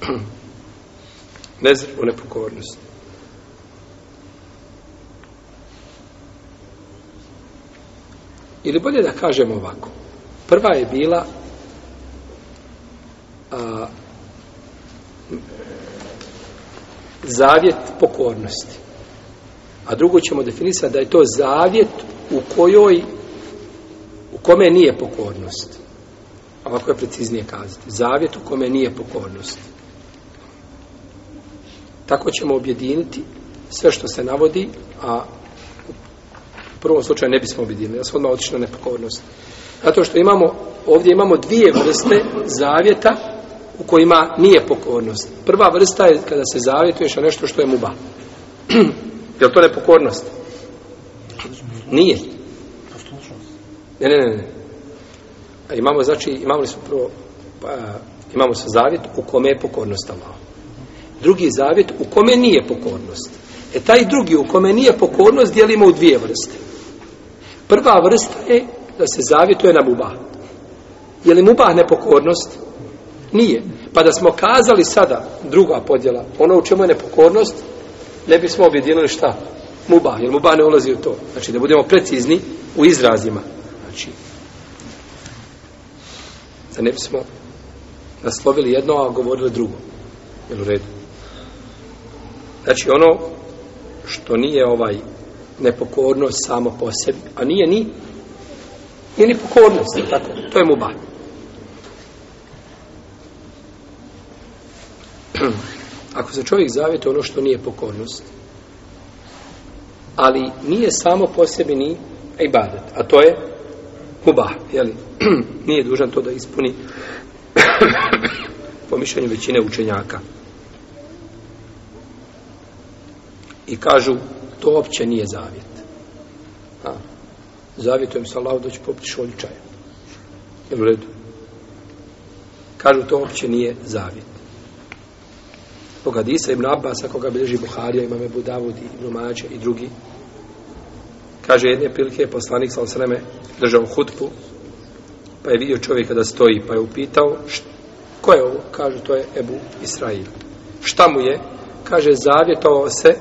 nezir u nepokornosti. Ili bolje da kažemo ovako. Prva je bila a, zavjet pokornosti. A drugo ćemo definisati da je to zavjet u kojoj u kome nije pokornost. Ovako je preciznije kazati. Zavjet u kome nije pokornost. Tako ćemo objediniti sve što se navodi, a u prvom slučaju ne bismo objedinili, da se odmah otiče na nepokornost. Zato što imamo, ovdje imamo dvije vrste zavjeta u kojima nije pokornost. Prva vrsta je kada se zavjetuješ na nešto što je muba. je li to nepokornost? Nije. Ne, ne, ne. ne. A imamo, znači, imamo li smo prvo, pa, imamo se zavjet u kome je pokornost Allahom drugi zavjet u kome nije pokornost. E taj drugi u kome nije pokornost dijelimo u dvije vrste. Prva vrsta je da se zavjetuje na mubah. Je li mubah nepokornost? Nije. Pa da smo kazali sada druga podjela, ono u čemu je nepokornost, ne bismo objedinili šta? Mubah, jer mubah ne ulazi u to. Znači da budemo precizni u izrazima. Znači, da ne bismo naslovili jedno, a govorili drugo. Jel u redu? Znači ono što nije ovaj nepokornost samo po sebi, a nije ni nije ni pokornost, tako, to je muba. Ako se čovjek zavjeti ono što nije pokornost, ali nije samo po sebi ni ibadet, a to je muba, jel? Nije dužan to da ispuni po mišljenju većine učenjaka. I kažu, to opće nije zavjet. A, zavjetujem sa Allahom da ću popiti šolju čaja. Jel u redu? Kažu, to opće nije zavjet. Zbog Hadisa ibn Abbas, ako ga bilježi Buharija, imam Ebu Davud, ibn Mađe i drugi, kaže, jedne prilike je poslanik sa osreme držao hutbu, pa je vidio čovjeka da stoji, pa je upitao, št, ko je ovo? Kažu, to je Ebu Israil. Šta mu je? Kaže, zavjetovao se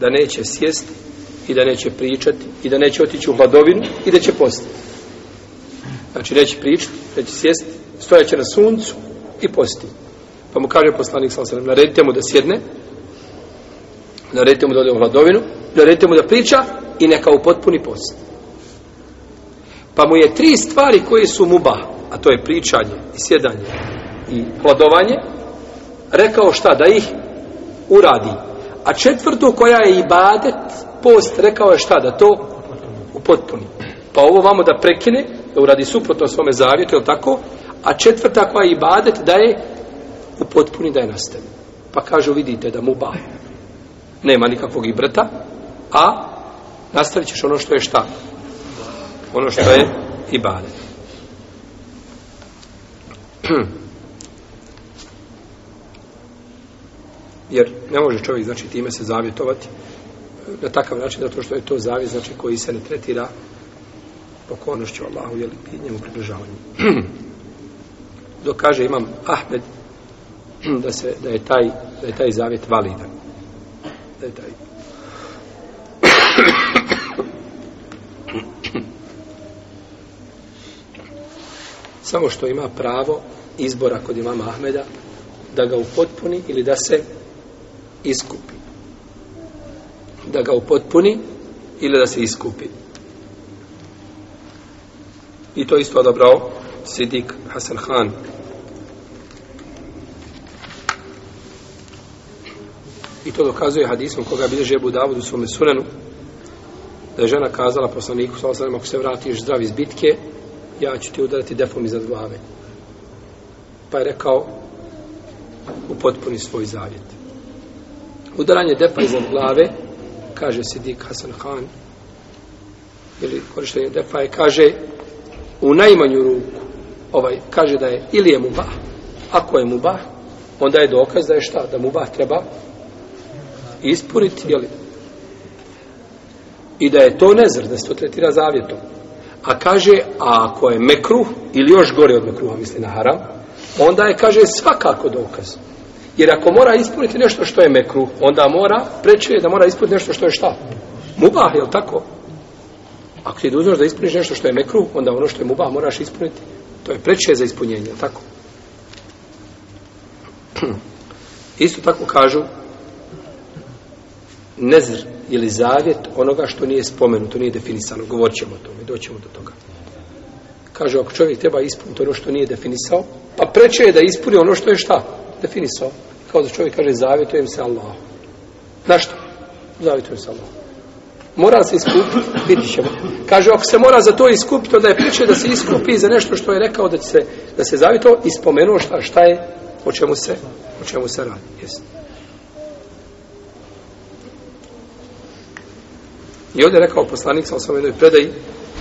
da neće sjesti i da neće pričati i da neće otići u hladovinu i da će postiti. Znači neće pričati, neće sjesti, stojaće na suncu i posti. Pa mu kaže poslanik sa osanem, naredite mu da sjedne, naredite mu da ode u hladovinu, naredite mu da priča i neka upotpuni post. Pa mu je tri stvari koje su mu ba, a to je pričanje i sjedanje i hladovanje, rekao šta da ih uradi A četvrtu koja je ibadet, post, rekao je šta da to upotpuni. Pa ovo vamo da prekine, da uradi suprotno svome zavijetu, je tako? A četvrta koja je ibadet, da je upotpuni, da je nastavi. Pa kažu, vidite da mu ba. Nema nikakvog ibrata, a nastavit ćeš ono što je šta? Ono što je ibadet. Hmm. jer ne može čovjek znači time se zavjetovati na takav način zato što je to zavjet znači koji se ne tretira pokornošću Allahu jel, i njemu približavanju dok kaže imam Ahmed da se da je taj da je taj zavjet validan da je taj samo što ima pravo izbora kod imama Ahmeda da ga upotpuni ili da se iskupi. Da ga upotpuni ili da se iskupi. I to isto odabrao Sidik Hasan Khan. I to dokazuje hadisom koga bi drže Budavud u svome sunenu da je žena kazala poslaniku sa osadom, ako se vratiš zdrav iz bitke, ja ću ti udarati defom iznad glave. Pa je rekao, upotpuni svoj zavjet. Udaranje depa iznad glave, kaže Sidik Hasan Khan, ili korištenje defa je, kaže, u najmanju ruku, ovaj, kaže da je ili je mubah, ako je mubah, onda je dokaz da je šta, da mubah treba ispuniti, jel? I da je to nezr, da se to tretira zavjetom. A kaže, a ako je mekruh, ili još gore od mekruha, misli na haram, onda je, kaže, svakako dokaz. Jer ako mora ispuniti nešto što je mekru, onda mora, preče je da mora ispuniti nešto što je šta? Mubah, je tako? Ako ti dužnost da ispuniš nešto što je mekru, onda ono što je mubah moraš ispuniti. To je preče za ispunjenje, tako? Isto tako kažu nezr ili zavjet onoga što nije spomenuto, nije definisano. Govorit ćemo o tome, doćemo do toga. Kažu, ako čovjek treba ispuniti ono što nije definisao, pa preče je da ispuni ono što je šta? definisao kao da čovjek kaže zavjetujem se Allah na što? zavjetujem se Allah mora se iskupiti, vidit ćemo kaže ako se mora za to iskupiti onda je priča da se iskupi za nešto što je rekao da se, da se zavjetuo i spomenuo šta, šta je o čemu se, o čemu se radi jest. i ovdje je rekao poslanik sam svojom jednoj predaji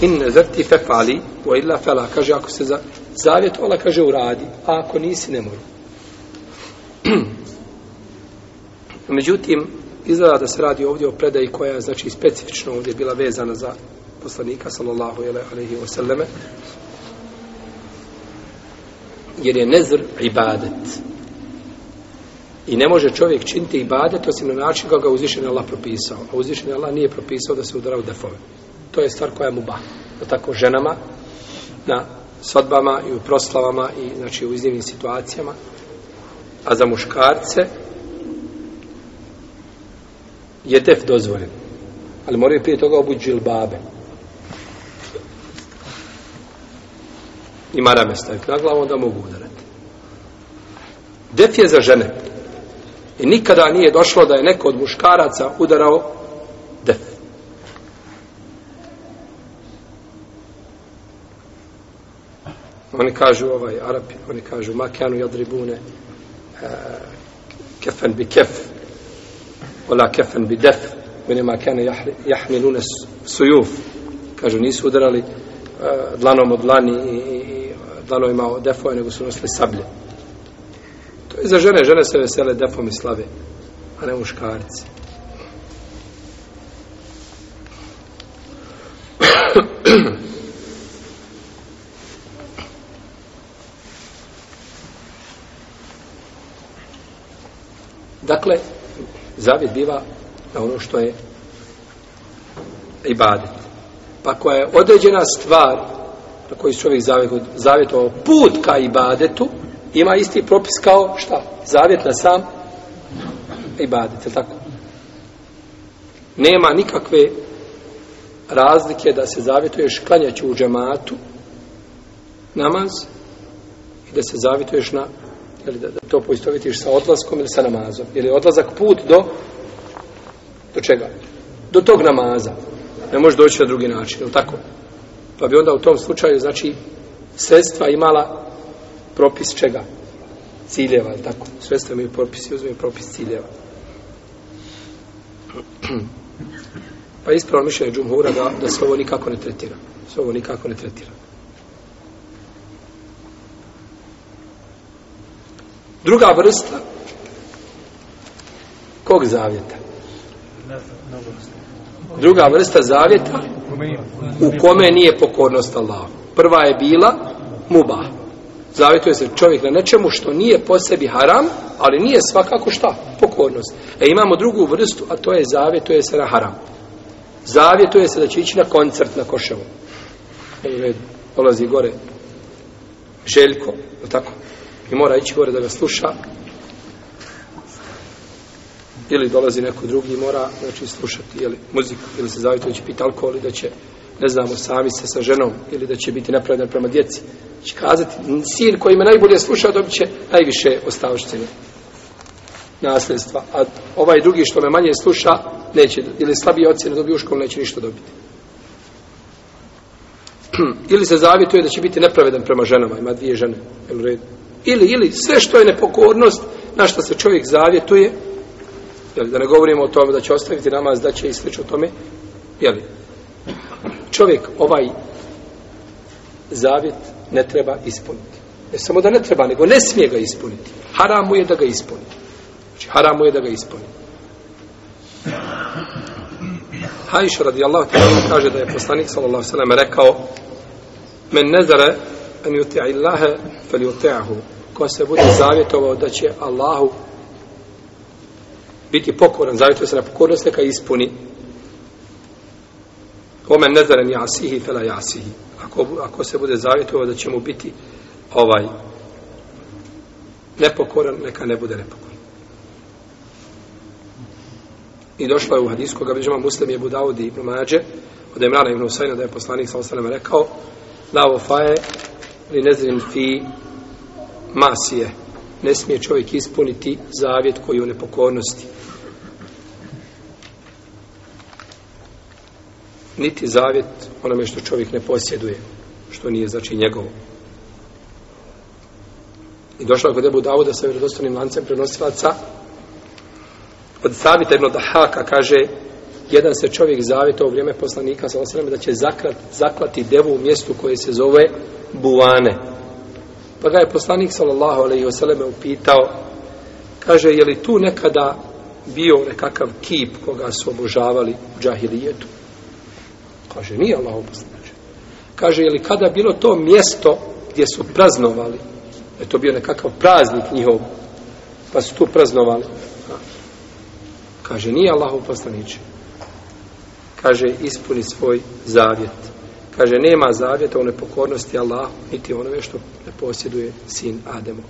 in ne zrti fe fali o illa fela kaže ako se za, zavjetovala kaže uradi a ako nisi ne moram Međutim, izgleda da se radi ovdje o predaji koja je znači, specifično ovdje bila vezana za poslanika, sallallahu alaihi wa sallame, jer je nezr ibadet. I ne može čovjek činiti ibadet, osim na način kako ga uzvišen Allah propisao. A uzvišen Allah nije propisao da se udara u defove. To je stvar koja je muba. Da tako ženama, na svadbama i u proslavama i znači u iznimnim situacijama, a za muškarce, je tef dozvoljen. Ali moraju prije toga obući džilbabe. I marame staviti na glavu, onda mogu udarati. Def je za žene. I nikada nije došlo da je neko od muškaraca udarao def. Oni kažu, ovaj, Arapi, oni kažu, makjanu jadribune, eh, kefen bi kef, ولا كفن بدف بينما كان يحملون السيوف kažu nisu udarali e, dlanom od dlani i dlanovima od defova nego su nosili sablje to je za žene žene se vesele defom i slave a ne muškarci dakle zavid biva na ono što je ibadet. Pa koja je određena stvar na koji su ovih zavjetovao put ka ibadetu, ima isti propis kao šta? Zavjet na sam ibadet, je tako? Nema nikakve razlike da se zavjetuješ klanjaću u džematu namaz i da se zavjetuješ na ili da, da to poistovitiš sa odlaskom ili sa namazom, ili odlazak put do do čega? Do tog namaza. Ne može doći na drugi način, ili tako? Pa bi onda u tom slučaju, znači, sredstva imala propis čega? Ciljeva, ili tako? Sredstva imaju propis i uzmeju propis ciljeva. Pa ispravno mišljenje džumhura da, da se ovo nikako ne tretira. Se ovo nikako ne tretira. Druga vrsta kog zavjeta? Druga vrsta zavjeta u kome nije pokornost Allah. Prva je bila muba. Zavjetuje se čovjek na nečemu što nije po sebi haram, ali nije svakako šta? Pokornost. E imamo drugu vrstu, a to je zavjetuje se na haram. Zavjetuje se da će ići na koncert na Koševu. E, dolazi gore Željko, tako? i mora ići gore da ga sluša ili dolazi neko drugi mora znači slušati ili muziku ili se zavite da će piti alkohol ili da će ne znamo sami se sa ženom ili da će biti nepravedan prema djeci će znači, kazati sin koji me najbolje sluša dobit će najviše ostavštine nasljedstva a ovaj drugi što me manje sluša neće ili slabije ocjene dobije u školu neće ništa dobiti ili se zavituje da će biti nepravedan prema ženama ima dvije žene ili redu Ili, ili, sve što je nepokornost, na što se čovjek zavjetuje, jel, da ne govorimo o tome da će ostaviti namaz, da će i sveć o tome, jel, čovjek ovaj zavjet ne treba ispuniti. Ne samo da ne treba, nego ne smije ga ispuniti. Haram mu je da ga ispuni. Znači, haram mu je da ga ispuni. Hajša radijallahu ta'ala kaže da je poslanik sallallahu sallam rekao men nezare an yuti'i Allaha falyuti'hu. Ko se bude zavjetovao da će Allahu biti pokoran, zavjetuje se na pokornost neka ispuni. Omen nezaren jasihi, fela jasihi. Ako, ako se bude zavjetovao da će mu biti ovaj nepokoran, neka ne bude nepokoran. I došlo je u hadisku, koga bližama muslim je Budavudi ibn Mađe, od Imrana ibn Usajna, da je poslanik sa osanem rekao, lao fae li nezrin fi masije. Ne smije čovjek ispuniti zavjet koji je u nepokornosti. Niti zavjet onome što čovjek ne posjeduje, što nije znači njegovo. I došla kod Ebu Davuda sa vjerodostavnim lancem prenosilaca od Savita ibn Dahaka kaže jedan se čovjek zavjeta u vrijeme poslanika sa osram da će zakrat, zaklati devu u mjestu koje se zove Buvane. Pa ga je poslanik sallallahu alejhi ve selleme upitao kaže je li tu nekada bio nekakav kip koga su obožavali u džahilijetu? Kaže nije Allah poslanče. Kaže je li kada bilo to mjesto gdje su praznovali? Je to bio nekakav praznik njihov? Pa su tu praznovali? Kaže nije Allah poslanče kaže, ispuni svoj zavjet. Kaže, nema zavjeta u nepokornosti Allahu, niti onome što ne posjeduje sin Ademo.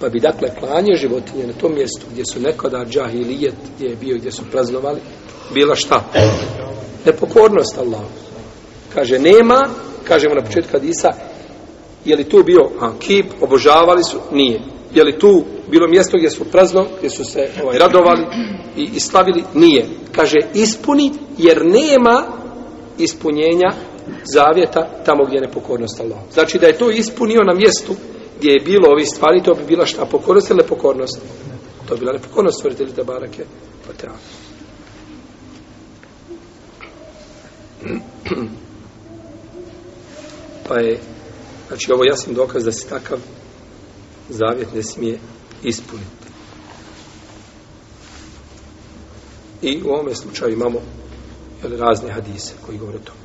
Pa bi dakle klanje životinje na tom mjestu gdje su nekada džah i lijet gdje je bio, gdje su praznovali, bila šta? Nepokornost Allahu. Kaže, nema, kažemo na početku Hadisa, je li tu bio a, kip, obožavali su? Nije. Je li tu bilo mjesto gdje su prazno, gdje su se ovaj, radovali i, i slavili, nije. Kaže, ispuni, jer nema ispunjenja zavjeta tamo gdje je nepokornost Allah. Znači da je to ispunio na mjestu gdje je bilo ovi stvari, to bi bila šta, pokornost ili nepokornost? To bi bila nepokornost, stvorite li te barake? Pa te Pa je, znači ovo jasan dokaz da si takav zavjet ne smije ispuniti. I u ovom slučaju imamo jel, razne hadise koji govore o tome.